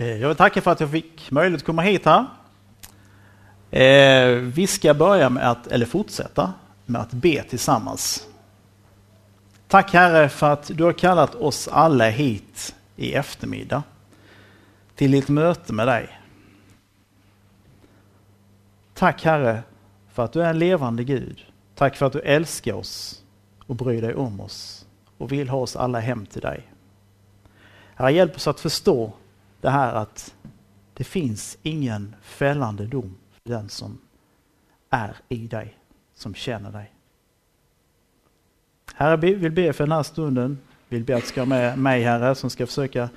Eh, jag vill tacka för att jag fick möjlighet att komma hit här. Eh, vi ska börja med att, eller fortsätta med att be tillsammans. Tack Herre för att du har kallat oss alla hit i eftermiddag till ett möte med dig. Tack Herre för att du är en levande Gud. Tack för att du älskar oss och bryr dig om oss och vill ha oss alla hem till dig. Herre, hjälp oss att förstå det här att det finns ingen fällande dom för den som är i dig, som känner dig. Herre, vi vill be för den här stunden. Vill be att du ska med mig, Herre, som ska försöka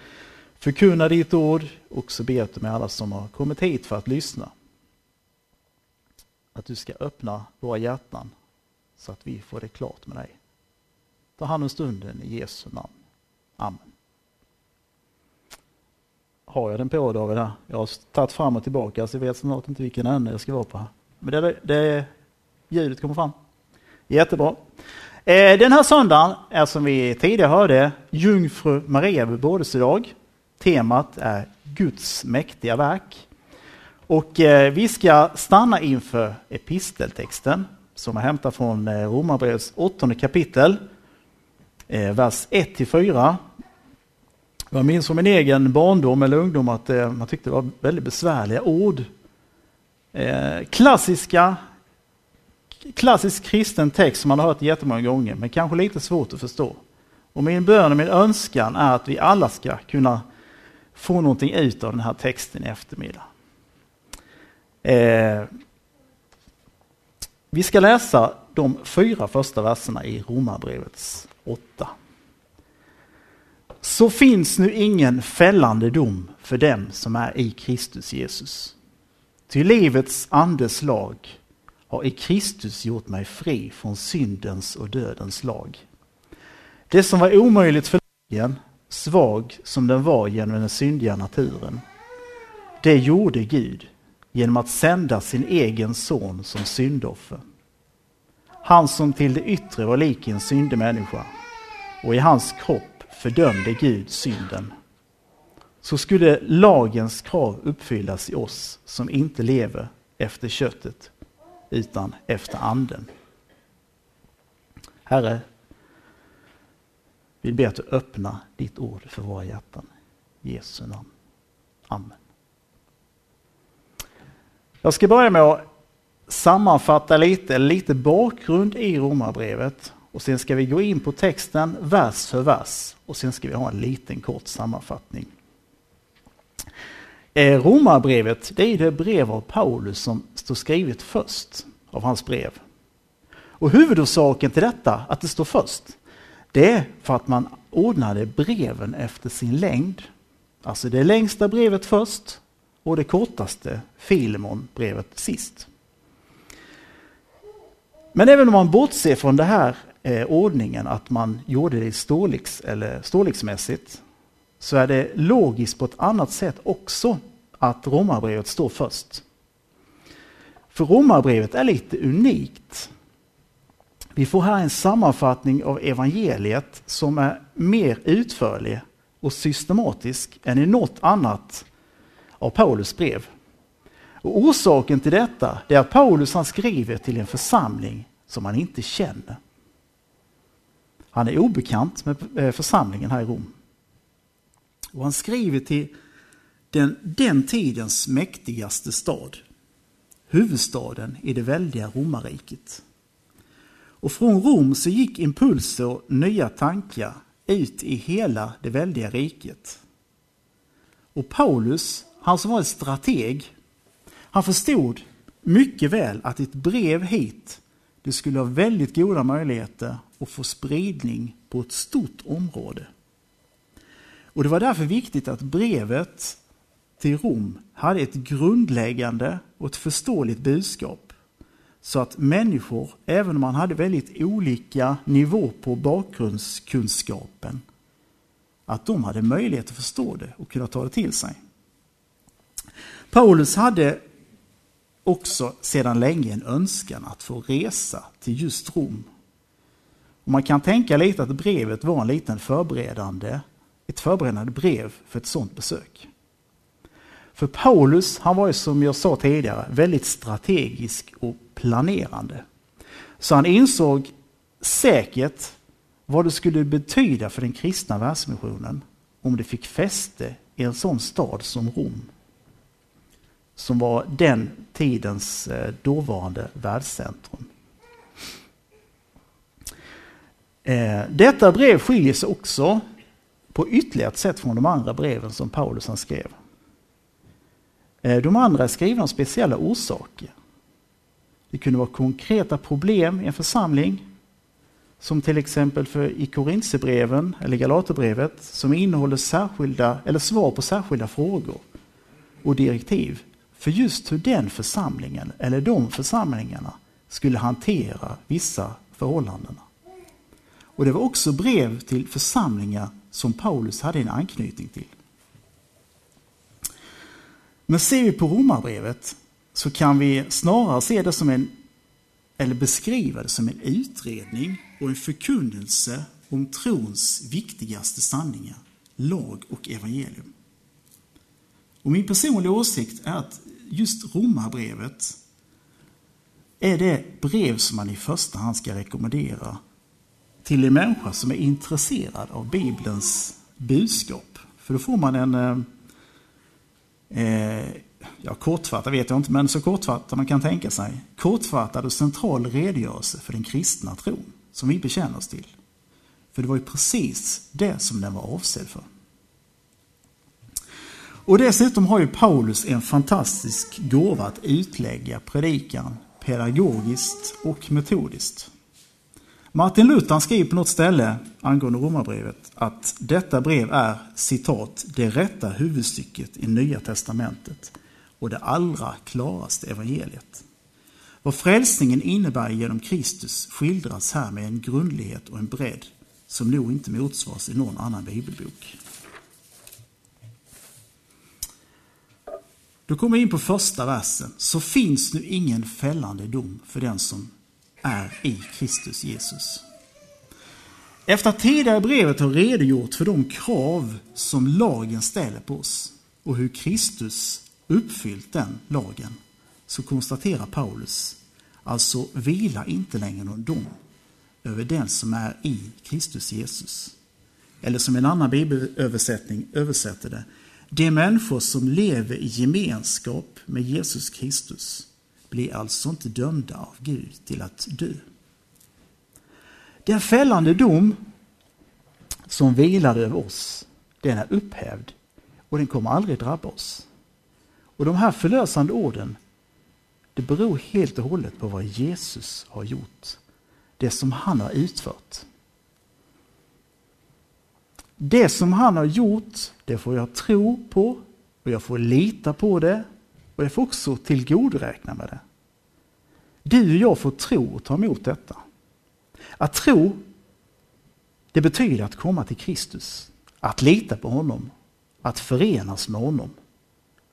förkunna ditt ord. Och så ber du med alla som har kommit hit för att lyssna. Att du ska öppna våra hjärtan så att vi får det klart med dig. Ta hand om stunden i Jesu namn. Amen. Har jag den på David? Här? Jag har tagit fram och tillbaka så jag vet snart inte vilken ände jag ska vara på. Men det, det, ljudet kommer fram. Jättebra. Eh, den här söndagen är som vi tidigare hörde Jungfru Maria bebådelsedag. Temat är Guds mäktiga verk. Och eh, vi ska stanna inför episteltexten som är hämtad från eh, Romarbrevets åttonde kapitel, vers 1-4. Jag minns från min egen barndom eller ungdom att eh, man tyckte det var väldigt besvärliga ord. Eh, klassiska klassisk kristen text som man har hört jättemånga gånger, men kanske lite svårt att förstå. Och min bön och min önskan är att vi alla ska kunna få någonting ut av den här texten i eftermiddag. Eh, vi ska läsa de fyra första verserna i Romarbrevets åtta. Så finns nu ingen fällande dom för dem som är i Kristus Jesus. Till livets andes lag har i Kristus gjort mig fri från syndens och dödens lag. Det som var omöjligt för lagen, svag som den var genom den syndiga naturen, det gjorde Gud genom att sända sin egen son som syndoffer. Han som till det yttre var lik en syndig människa och i hans kropp fördömde Gud synden. Så skulle lagens krav uppfyllas i oss som inte lever efter köttet utan efter anden. Herre, vi ber att du öppnar ditt ord för våra hjärtan. I Jesu namn. Amen. Jag ska börja med att sammanfatta lite, lite bakgrund i Romarbrevet och sen ska vi gå in på texten vers för vers och sen ska vi ha en liten kort sammanfattning. Eh, romarbrevet det är det brev av Paulus som står skrivet först av hans brev. Och huvudorsaken till detta, att det står först, det är för att man ordnade breven efter sin längd. Alltså det längsta brevet först och det kortaste, Filemon-brevet, sist. Men även om man bortser från det här eh, ordningen att man gjorde det storleks, eller storleksmässigt så är det logiskt på ett annat sätt också att Romarbrevet står först. För Romarbrevet är lite unikt. Vi får här en sammanfattning av evangeliet som är mer utförlig och systematisk än i något annat av Paulus brev. Och orsaken till detta är att Paulus han skriver till en församling som han inte känner. Han är obekant med eh, församlingen här i Rom. Och han skriver till den, den tidens mäktigaste stad, huvudstaden i det väldiga romarriket. Och från Rom så gick impulser och nya tankar ut i hela det väldiga riket. Och Paulus, han som var en strateg, han förstod mycket väl att ett brev hit, det skulle ha väldigt goda möjligheter att få spridning på ett stort område. Och det var därför viktigt att brevet till Rom hade ett grundläggande och ett förståeligt budskap. Så att människor, även om man hade väldigt olika nivå på bakgrundskunskapen, att de hade möjlighet att förstå det och kunna ta det till sig. Paulus hade också sedan länge en önskan att få resa till just Rom. Och man kan tänka lite att brevet var en liten förberedande, ett förberedande brev för ett sådant besök. För Paulus, han var ju som jag sa tidigare väldigt strategisk och planerande. Så han insåg säkert vad det skulle betyda för den kristna världsmissionen om det fick fäste i en sån stad som Rom. Som var den tidens eh, dåvarande världscentrum. Eh, detta brev skiljer sig också på ytterligare ett sätt från de andra breven som Paulus han skrev. Eh, de andra är skrivna av speciella orsaker. Det kunde vara konkreta problem i en församling, som till exempel för i Korintierbreven eller Galaterbrevet, som innehåller särskilda, eller svar på särskilda frågor och direktiv för just hur den församlingen, eller de församlingarna, skulle hantera vissa förhållanden. Och det var också brev till församlingar som Paulus hade en anknytning till. Men ser vi på Romarbrevet så kan vi snarare se det som en, eller beskriva det som en utredning och en förkunnelse om trons viktigaste sanningar, lag och evangelium. Och min personliga åsikt är att just Romarbrevet är det brev som man i första hand ska rekommendera till en människa som är intresserad av Bibelns budskap. För då får man en, eh, eh ja kortfattad vet jag inte, men så kortfattad man kan tänka sig, kortfattad och central redogörelse för den kristna tron som vi bekänner oss till. För det var ju precis det som den var avsedd för. Och dessutom har ju Paulus en fantastisk gåva att utlägga predikan pedagogiskt och metodiskt. Martin Luther skriver på något ställe angående Romarbrevet att detta brev är citat det rätta huvudstycket i Nya Testamentet och det allra klaraste evangeliet. Vad frälsningen innebär genom Kristus skildras här med en grundlighet och en bredd som nog inte motsvaras i någon annan bibelbok. Då kommer vi in på första versen. Så finns nu ingen fällande dom för den som är i Kristus Jesus. Efter att tidigare brevet har redogjort för de krav som lagen ställer på oss och hur Kristus uppfyllt den lagen så konstaterar Paulus, alltså vila inte längre någon dom över den som är i Kristus Jesus. Eller som en annan bibelöversättning översätter det, de människor som lever i gemenskap med Jesus Kristus blir alltså inte dömda av Gud till att dö. Den fällande dom som vilar över oss, den är upphävd och den kommer aldrig drabba oss. Och de här förlösande orden, det beror helt och hållet på vad Jesus har gjort. Det som han har utfört. Det som han har gjort, det får jag tro på och jag får lita på det och jag får också tillgodoräkna med det. Du och jag får tro och ta emot detta. Att tro, det betyder att komma till Kristus, att lita på honom, att förenas med honom,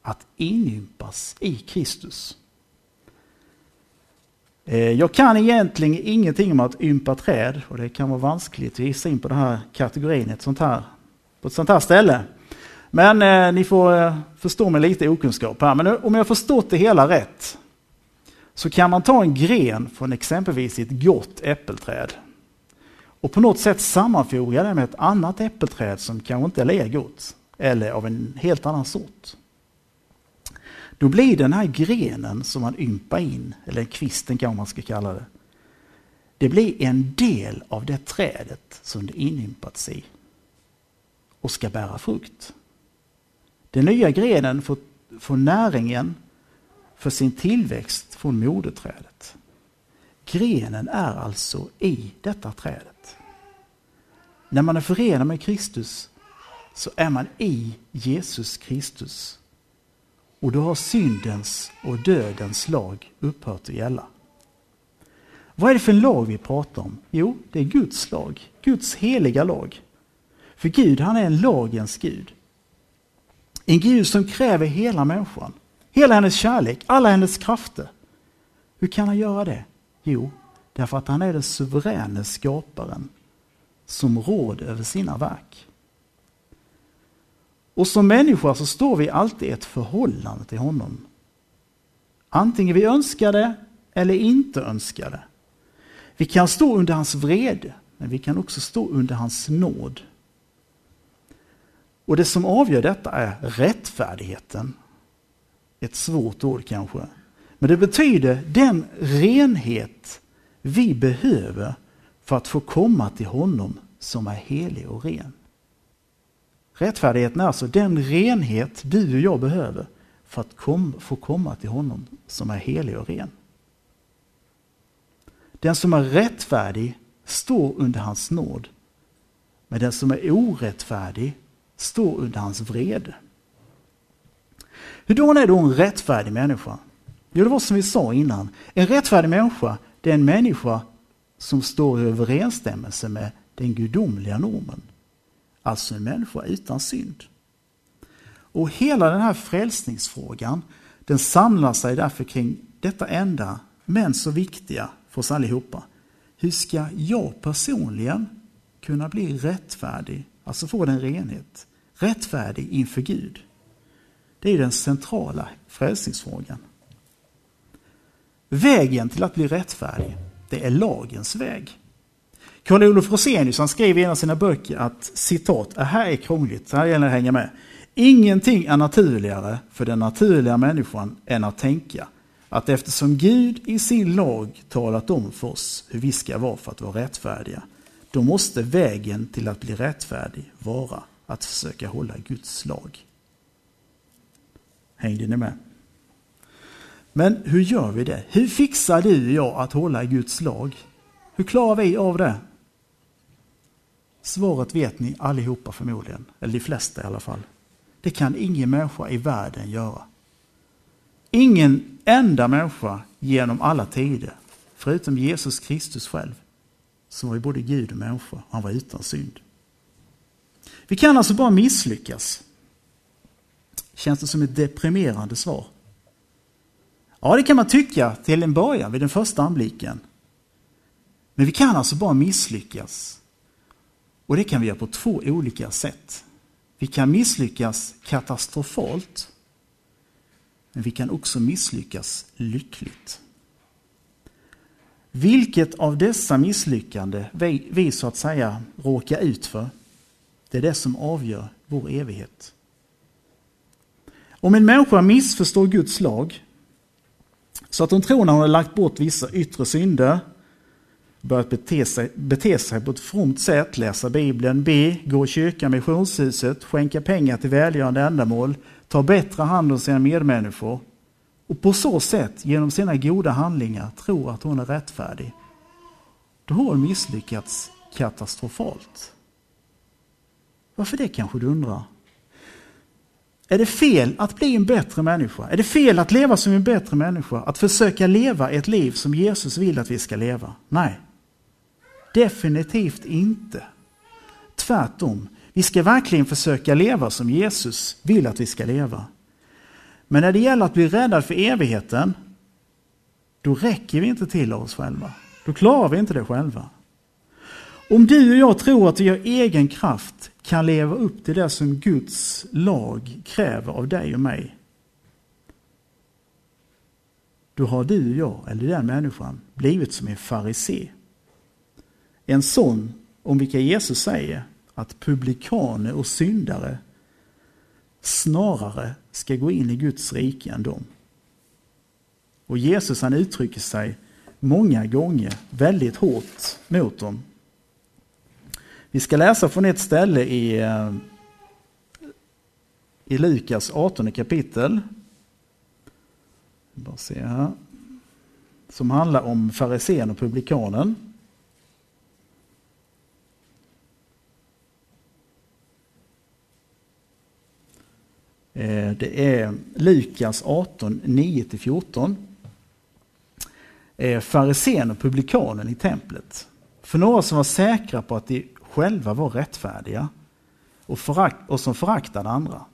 att inympas i Kristus. Eh, jag kan egentligen ingenting om att ympa träd och det kan vara vanskligt att gissa in på den här kategorin ett sånt här, på ett sånt här ställe. Men eh, ni får eh, förstå mig lite okunskap här. Men eh, om jag förstått det hela rätt så kan man ta en gren från exempelvis ett gott äppelträd och på något sätt sammanfoga det med ett annat äppelträd som kanske inte är lika gott eller av en helt annan sort. Då blir den här grenen som man ympar in, eller kvisten kanske man ska kalla det, det blir en del av det trädet som det inympats i och ska bära frukt. Den nya grenen får, får näringen för sin tillväxt från moderträdet. Grenen är alltså i detta trädet. När man är förenad med Kristus så är man i Jesus Kristus. Och då har syndens och dödens lag upphört att gälla. Vad är det för en lag vi pratar om? Jo, det är Guds lag, Guds heliga lag. För Gud, han är en lagens Gud. En Gud som kräver hela människan. Hela hennes kärlek, alla hennes krafter. Hur kan han göra det? Jo, därför att han är den suveräne skaparen som råder över sina verk. Och som människa så står vi alltid i ett förhållande till honom. Antingen vi önskar det eller inte önskar det. Vi kan stå under hans vrede, men vi kan också stå under hans nåd. Och det som avgör detta är rättfärdigheten. Ett svårt ord kanske. Men det betyder den renhet vi behöver för att få komma till honom som är helig och ren. Rättfärdigheten är alltså den renhet du och jag behöver för att kom, få komma till honom som är helig och ren. Den som är rättfärdig står under hans nåd. Men den som är orättfärdig står under hans vrede. Hur är då en rättfärdig människa? Jo, det var som vi sa innan. En rättfärdig människa, det är en människa som står i överensstämmelse med den gudomliga normen. Alltså en människa utan synd. Och hela den här frälsningsfrågan, den samlar sig därför kring detta enda, men så viktiga för oss allihopa. Hur ska jag personligen kunna bli rättfärdig, alltså få den renhet, rättfärdig inför Gud? Det är den centrala frälsningsfrågan. Vägen till att bli rättfärdig, det är lagens väg. Karl Olof Rosenius han skrev i en av sina böcker att citat, det här är krångligt, här gäller det att hänga med. Ingenting är naturligare för den naturliga människan än att tänka att eftersom Gud i sin lag talat om för oss hur vi ska vara för att vara rättfärdiga, då måste vägen till att bli rättfärdig vara att försöka hålla Guds lag. Hängde ni med? Men hur gör vi det? Hur fixar du och jag att hålla Guds lag? Hur klarar vi av det? Svaret vet ni allihopa förmodligen, eller de flesta i alla fall. Det kan ingen människa i världen göra. Ingen enda människa genom alla tider, förutom Jesus Kristus själv, som var både Gud och människa. Han var utan synd. Vi kan alltså bara misslyckas. Känns det som ett deprimerande svar? Ja, det kan man tycka till en början, vid den första anblicken. Men vi kan alltså bara misslyckas. Och det kan vi göra på två olika sätt. Vi kan misslyckas katastrofalt. Men vi kan också misslyckas lyckligt. Vilket av dessa misslyckande vi, vi så att säga råkar ut för, det är det som avgör vår evighet. Om en människa missförstår Guds lag så att hon tror när hon har lagt bort vissa yttre synder, börjat bete sig, bete sig på ett fromt sätt, läsa Bibeln, be, gå i kyrkan, missionshuset, skänka pengar till välgörande ändamål, ta bättre hand om sina medmänniskor och på så sätt genom sina goda handlingar tro att hon är rättfärdig. Då har hon misslyckats katastrofalt. Varför det kanske du undrar? Är det fel att bli en bättre människa? Är det fel att leva som en bättre människa? Att försöka leva ett liv som Jesus vill att vi ska leva? Nej, definitivt inte. Tvärtom, vi ska verkligen försöka leva som Jesus vill att vi ska leva. Men när det gäller att bli räddad för evigheten, då räcker vi inte till oss själva. Då klarar vi inte det själva. Om du och jag tror att vi av egen kraft kan leva upp till det som Guds lag kräver av dig och mig, då har du och jag, eller den människan, blivit som en farisé. En sån om vilka Jesus säger att publikaner och syndare snarare ska gå in i Guds rike än dem. Och Jesus han uttrycker sig många gånger väldigt hårt mot dem. Vi ska läsa från ett ställe i, eh, i Lukas 18 kapitel. Bara se här. Som handlar om farisén och publikanen. Eh, det är Lukas 18, 9-14. Eh, farisén och publikanen i templet. För några som var säkra på att de själva var rättfärdiga och, förakt, och som föraktade andra.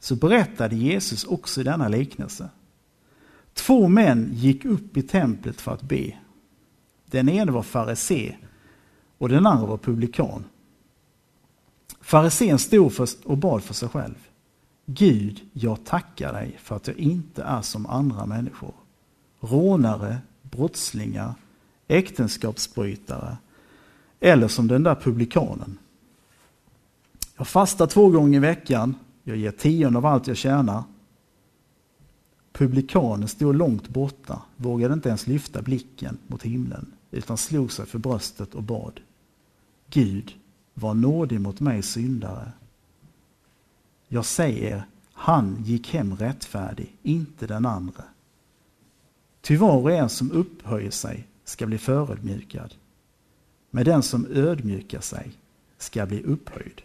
Så berättade Jesus också i denna liknelse. Två män gick upp i templet för att be. Den ene var farisé och den andra var publikan. Farisén stod och bad för sig själv. Gud, jag tackar dig för att jag inte är som andra människor. Rånare, brottslingar, äktenskapsbrytare eller som den där publikanen. Jag fastar två gånger i veckan, jag ger tionde av allt jag tjänar. Publikanen stod långt borta, vågade inte ens lyfta blicken mot himlen utan slog sig för bröstet och bad. Gud, var nådig mot mig syndare. Jag säger, han gick hem rättfärdig, inte den andra. Ty var och en som upphöjer sig ska bli förödmjukad, men den som ödmjukar sig ska bli upphöjd.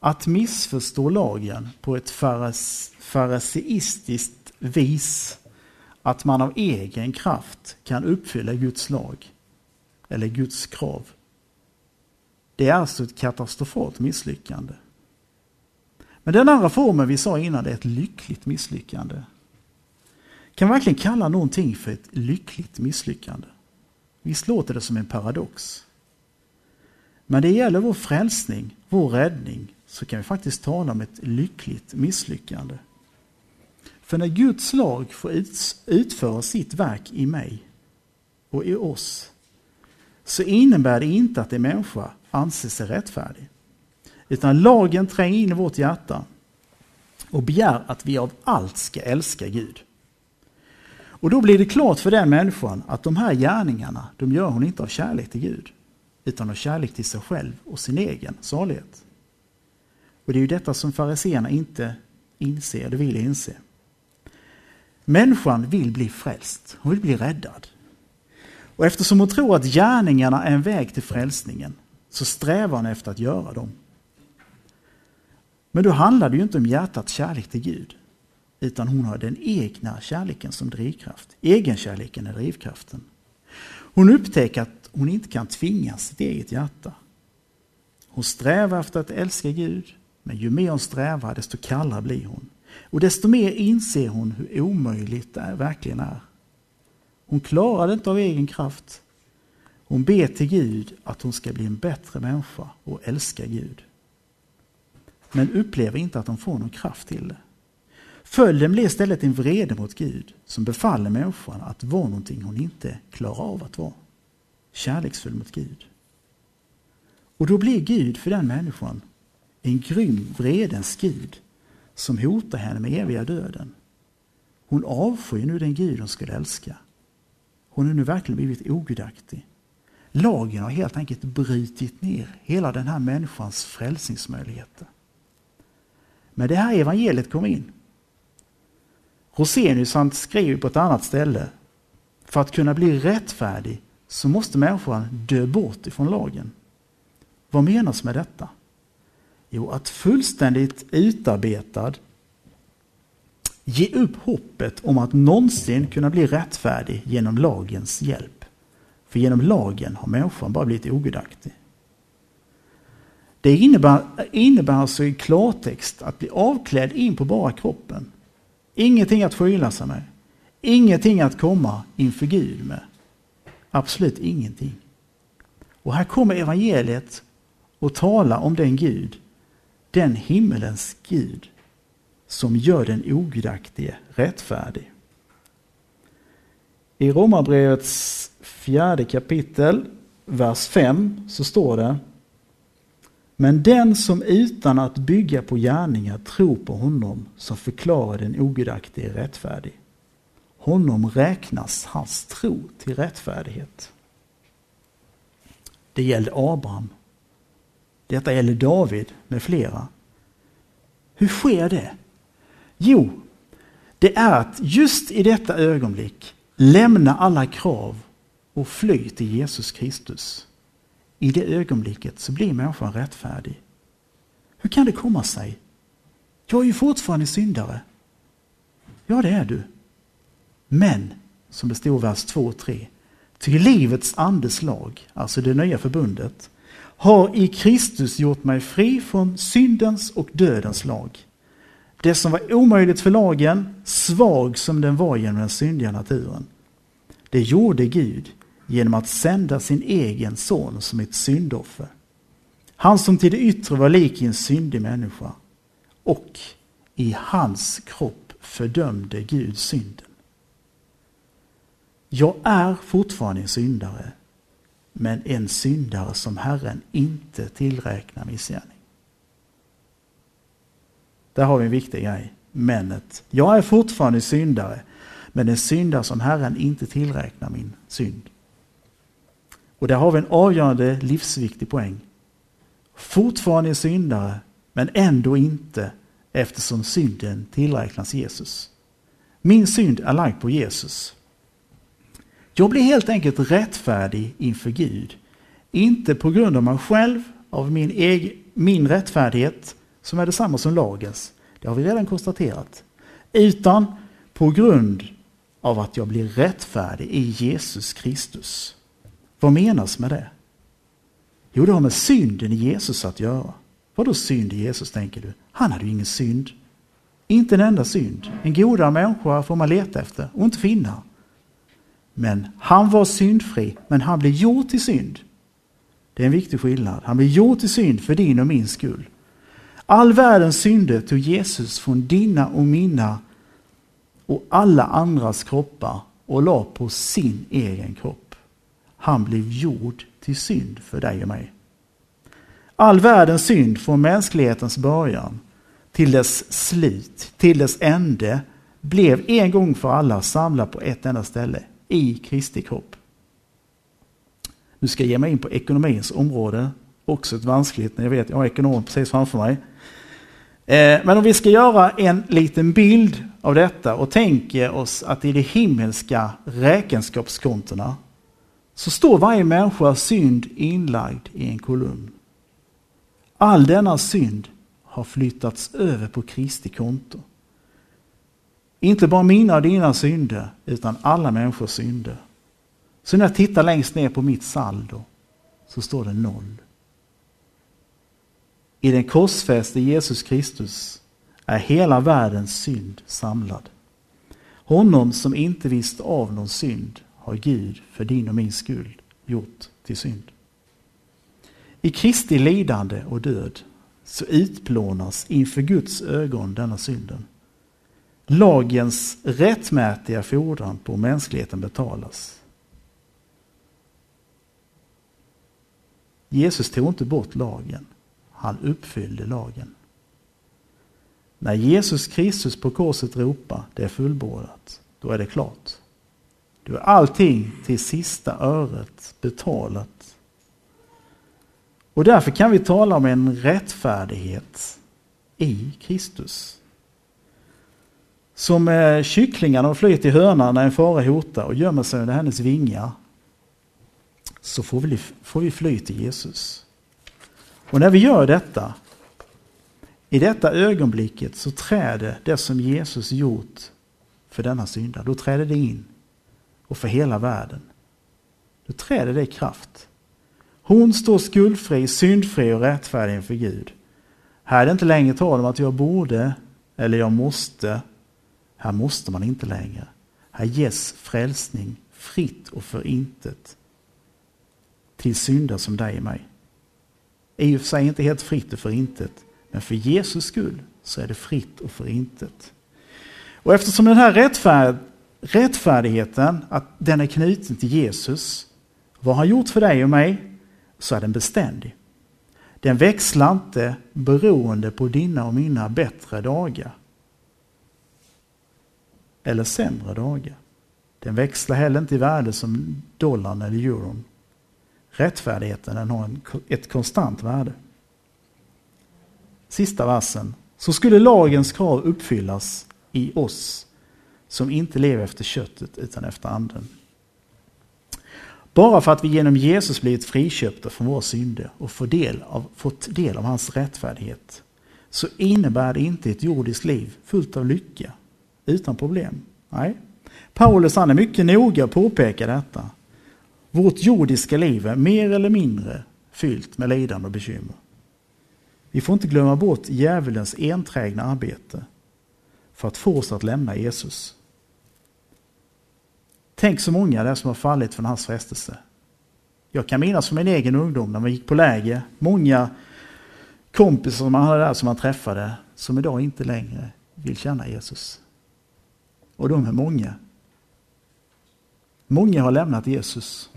Att missförstå lagen på ett fariseistiskt vis, att man av egen kraft kan uppfylla Guds lag eller Guds krav, det är alltså ett katastrofalt misslyckande. Men den andra formen vi sa innan är ett lyckligt misslyckande. Kan man verkligen kalla någonting för ett lyckligt misslyckande? Visst låter det som en paradox? Men det gäller vår frälsning, vår räddning, så kan vi faktiskt tala om ett lyckligt misslyckande. För när Guds lag får utföra sitt verk i mig och i oss, så innebär det inte att en människa anser sig rättfärdig. Utan lagen tränger in i vårt hjärta och begär att vi av allt ska älska Gud. Och då blir det klart för den människan att de här gärningarna, de gör hon inte av kärlek till Gud, utan av kärlek till sig själv och sin egen salighet. Och det är ju detta som fariseerna inte inser, eller vill inse. Människan vill bli frälst, hon vill bli räddad. Och eftersom hon tror att gärningarna är en väg till frälsningen så strävar hon efter att göra dem. Men då handlar det ju inte om hjärtats kärlek till Gud, utan hon har den egna kärleken som drivkraft. Egenkärleken är drivkraften. Hon upptäcker att hon inte kan tvinga sitt eget hjärta. Hon strävar efter att älska Gud, men ju mer hon strävar desto kallare blir hon. Och desto mer inser hon hur omöjligt det verkligen är. Hon klarar det inte av egen kraft. Hon ber till Gud att hon ska bli en bättre människa och älska Gud. Men upplever inte att hon får någon kraft till det. Följden blir istället en vrede mot Gud som befaller människan att vara någonting hon inte klarar av att vara. Kärleksfull mot Gud. Och då blir Gud för den människan en grym vredens Gud som hotar henne med eviga döden. Hon avskyr nu den Gud hon skulle älska. Hon har nu verkligen blivit ogudaktig. Lagen har helt enkelt brutit ner hela den här människans frälsningsmöjligheter. Men det här evangeliet kom in. Rosenius han skriver på ett annat ställe, för att kunna bli rättfärdig så måste människan dö bort ifrån lagen. Vad menas med detta? Jo, att fullständigt utarbetad ge upp hoppet om att någonsin kunna bli rättfärdig genom lagens hjälp. För genom lagen har människan bara blivit ogudaktig. Det innebär, innebär alltså i klartext att bli avklädd in på bara kroppen. Ingenting att skyla sig med. Ingenting att komma inför Gud med. Absolut ingenting. Och här kommer evangeliet och talar om den Gud, den himmelens Gud, som gör den ogudaktige rättfärdig. I Romarbrevets fjärde kapitel, vers 5, så står det Men den som utan att bygga på gärningar tror på honom som förklarar den ogudaktige rättfärdig, honom räknas hans tro till rättfärdighet. Det gällde Abraham. Detta gällde David med flera. Hur sker det? Jo, det är att just i detta ögonblick lämna alla krav och fly till Jesus Kristus. I det ögonblicket så blir människan rättfärdig. Hur kan det komma sig? Jag är ju fortfarande syndare. Ja, det är du. Men, som det står i vers 2 och 3, till livets andes lag, alltså det nya förbundet, har i Kristus gjort mig fri från syndens och dödens lag. Det som var omöjligt för lagen, svag som den var genom den syndiga naturen. Det gjorde Gud genom att sända sin egen son som ett syndoffer. Han som till det yttre var lik en syndig människa och i hans kropp fördömde Gud synden. Jag är fortfarande en syndare, men en syndare som Herren inte tillräknar missgärning. Där har vi en viktig grej, männet. Jag är fortfarande syndare, men en syndare som Herren inte tillräknar min synd. Och där har vi en avgörande livsviktig poäng. Fortfarande är syndare, men ändå inte eftersom synden tillräknas Jesus. Min synd är lagd på Jesus. Jag blir helt enkelt rättfärdig inför Gud. Inte på grund av mig själv, av min, egen, min rättfärdighet, som är detsamma som lagens. Det har vi redan konstaterat. Utan på grund av att jag blir rättfärdig i Jesus Kristus. Vad menas med det? Jo, det har med synden i Jesus att göra. Vad då synd i Jesus, tänker du? Han hade ju ingen synd. Inte en enda synd. En godare människa får man leta efter och inte finna. Men han var syndfri, men han blev gjord till synd. Det är en viktig skillnad. Han blev gjord till synd för din och min skull. All världens synder tog Jesus från dina och mina och alla andras kroppar och la på sin egen kropp. Han blev gjord till synd för dig och mig. All världens synd från mänsklighetens början till dess slut, till dess ände, blev en gång för alla samlad på ett enda ställe, i Kristi kropp. Nu ska jag ge mig in på ekonomins område, också ett vanskligt, när jag vet, jag har ekonom precis framför mig. Eh, men om vi ska göra en liten bild av detta och tänker oss att i de himmelska räkenskapskontona så står varje människas synd inlagd i en kolumn. All denna synd har flyttats över på Kristi konto. Inte bara mina och dina synder, utan alla människors synder. Så när jag tittar längst ner på mitt saldo så står det noll. I den korsfäste Jesus Kristus är hela världens synd samlad. Honom som inte visste av någon synd har Gud för din och min skull gjort till synd. I Kristi lidande och död så utplånas inför Guds ögon denna synden. Lagens rättmätiga fordran på mänskligheten betalas. Jesus tog inte bort lagen, han uppfyllde lagen. När Jesus Kristus på korset ropar, det är fullbordat, då är det klart. Då är allting till sista öret betalat. Och därför kan vi tala om en rättfärdighet i Kristus. Som eh, kycklingarna flyr till hönan när en fara hotar och gömmer sig under hennes vingar. Så får vi, får vi fly till Jesus. Och när vi gör detta, i detta ögonblicket så träder det som Jesus gjort för denna syndare, då träder det in. Och för hela världen. Då träder det i kraft. Hon står skuldfri, syndfri och rättfärdig inför Gud. Här är det inte längre tal om att jag borde eller jag måste här måste man inte längre. Här ges frälsning fritt och för intet till synder som dig och mig. I och för sig inte helt fritt och för intet, men för Jesus skull så är det fritt och för intet. Och eftersom den här rättfärd, rättfärdigheten, att den är knuten till Jesus, vad han gjort för dig och mig, så är den beständig. Den växlar inte beroende på dina och mina bättre dagar eller sämre dagar. Den växlar heller inte i värde som dollarn eller euron. Rättfärdigheten den har en, ett konstant värde. Sista versen. Så skulle lagens krav uppfyllas i oss som inte lever efter köttet utan efter anden. Bara för att vi genom Jesus blivit friköpta från våra synder och får del av, fått del av hans rättfärdighet så innebär det inte ett jordiskt liv fullt av lycka utan problem. Nej. Paulus han är mycket noga att påpeka detta. Vårt jordiska liv är mer eller mindre fyllt med lidande och bekymmer. Vi får inte glömma bort djävulens enträgna arbete för att få oss att lämna Jesus. Tänk så många det är som har fallit från hans frestelse. Jag kan minnas från min egen ungdom när man gick på läger, många kompisar som man hade där som man träffade som idag inte längre vill känna Jesus. Och de är många. Många har lämnat Jesus.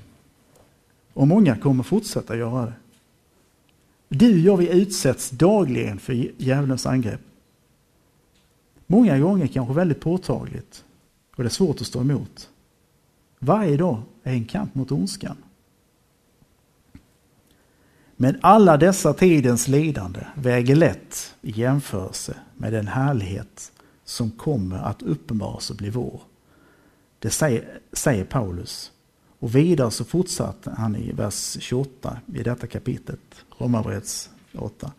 Och många kommer fortsätta göra det. Du och jag, vi utsätts dagligen för djävulens angrepp. Många gånger kanske väldigt påtagligt. Och det är svårt att stå emot. Varje dag är en kamp mot ondskan. Men alla dessa tidens lidande väger lätt i jämförelse med den härlighet som kommer att uppenbaras och bli vår. Det säger, säger Paulus. Och vidare så fortsatte han i vers 28 i detta kapitlet, Romarbrevets 8.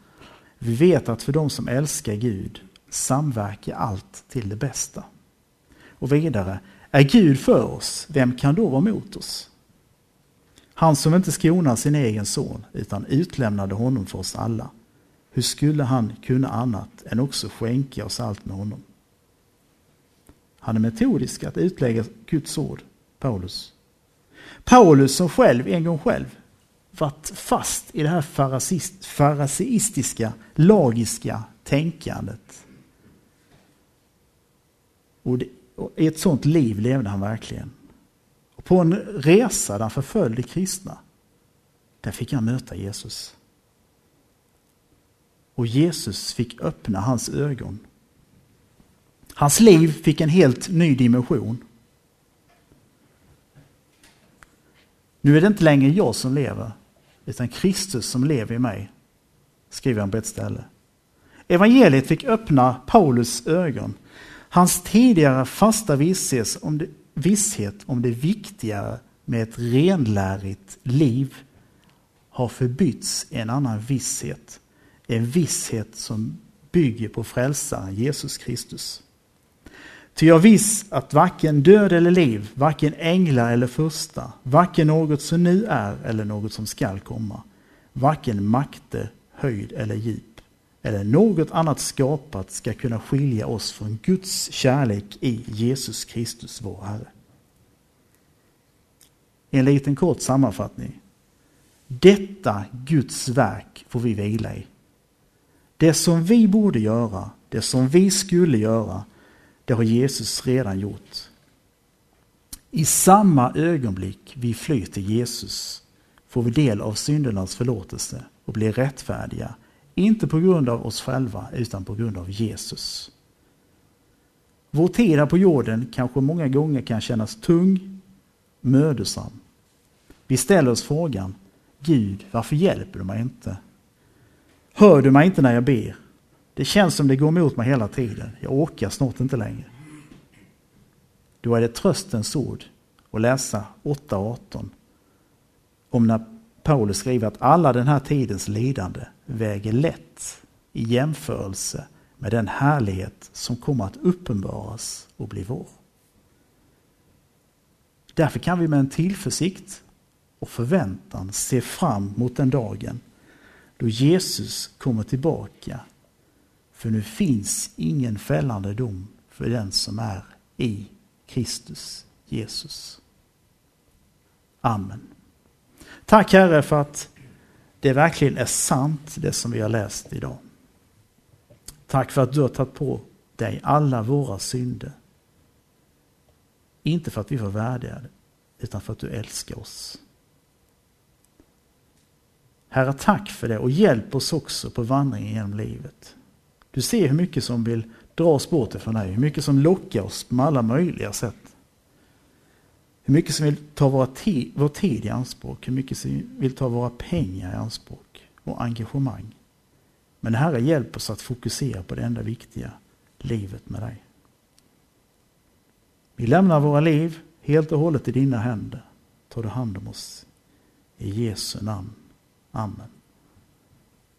Vi vet att för de som älskar Gud samverkar allt till det bästa. Och vidare, är Gud för oss, vem kan då vara mot oss? Han som inte skonar sin egen son utan utlämnade honom för oss alla. Hur skulle han kunna annat än också skänka oss allt med honom? Han är metodisk att utlägga Guds ord, Paulus. Paulus som själv, en gång själv, varit fast i det här fariseistiska, lagiska tänkandet. Och, det, och I ett sånt liv levde han verkligen. Och på en resa där han förföljde kristna, där fick han möta Jesus. Och Jesus fick öppna hans ögon. Hans liv fick en helt ny dimension. Nu är det inte längre jag som lever, utan Kristus som lever i mig, skriver han på ett ställe. Evangeliet fick öppna Paulus ögon. Hans tidigare fasta visshet om det, visshet om det viktiga med ett renlärigt liv har förbytts i en annan visshet. En visshet som bygger på frälsaren Jesus Kristus. Ty jag viss att varken död eller liv, varken änglar eller första, varken något som nu är eller något som skall komma, varken makter, höjd eller djup, eller något annat skapat ska kunna skilja oss från Guds kärlek i Jesus Kristus, vår Herre. En liten kort sammanfattning. Detta Guds verk får vi vila i. Det som vi borde göra, det som vi skulle göra, det har Jesus redan gjort. I samma ögonblick vi flyr till Jesus får vi del av syndernas förlåtelse och blir rättfärdiga, inte på grund av oss själva utan på grund av Jesus. Vår tid här på jorden kanske många gånger kan kännas tung, mödosam. Vi ställer oss frågan, Gud, varför hjälper du mig inte? Hör du mig inte när jag ber? Det känns som det går emot mig hela tiden. Jag orkar snart inte längre. Då är det tröstens ord att läsa 8.18 om när Paulus skriver att alla den här tidens lidande väger lätt i jämförelse med den härlighet som kommer att uppenbaras och bli vår. Därför kan vi med en tillförsikt och förväntan se fram mot den dagen då Jesus kommer tillbaka för nu finns ingen fällande dom för den som är i Kristus Jesus. Amen. Tack Herre för att det verkligen är sant det som vi har läst idag. Tack för att du har tagit på dig alla våra synder. Inte för att vi var värdiga utan för att du älskar oss. Herre, tack för det och hjälp oss också på vandringen genom livet. Du ser hur mycket som vill dra oss bort ifrån dig, hur mycket som lockar oss på alla möjliga sätt. Hur mycket som vill ta våra vår tid i anspråk, hur mycket som vill ta våra pengar i anspråk och engagemang. Men Herre, hjälp oss att fokusera på det enda viktiga, livet med dig. Vi lämnar våra liv helt och hållet i dina händer. Ta du hand om oss. I Jesu namn. Amen.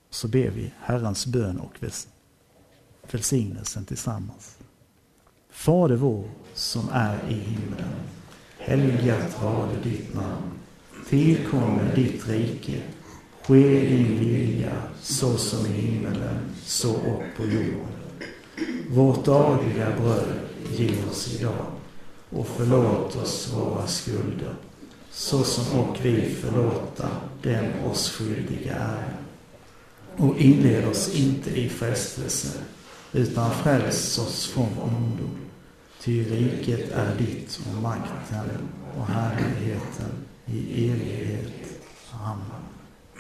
Så ber vi Herrens bön och välsignelsen tillsammans. Fader vår som är i himlen. Helgat varde ditt namn. Tillkommer ditt rike. Ske din vilja så som i himmelen, så och på jorden. Vårt dagliga bröd ge oss idag och förlåt oss våra skulder, såsom och vi förlåta dem oss skyldiga är. Och inled oss inte i frestelse, utan fräls oss från ondo. Ty riket är ditt och makten och härligheten i evighet. Amen.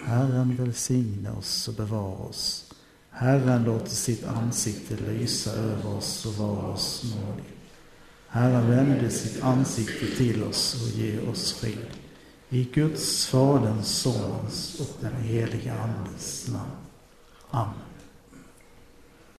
Herren välsigne oss och bevara oss. Herren låter sitt ansikte lysa över oss och vara oss nådig. Herren vände sitt ansikte till oss och ge oss frid. I Guds, Faderns, Sonens och den heliga Andes namn. Amen.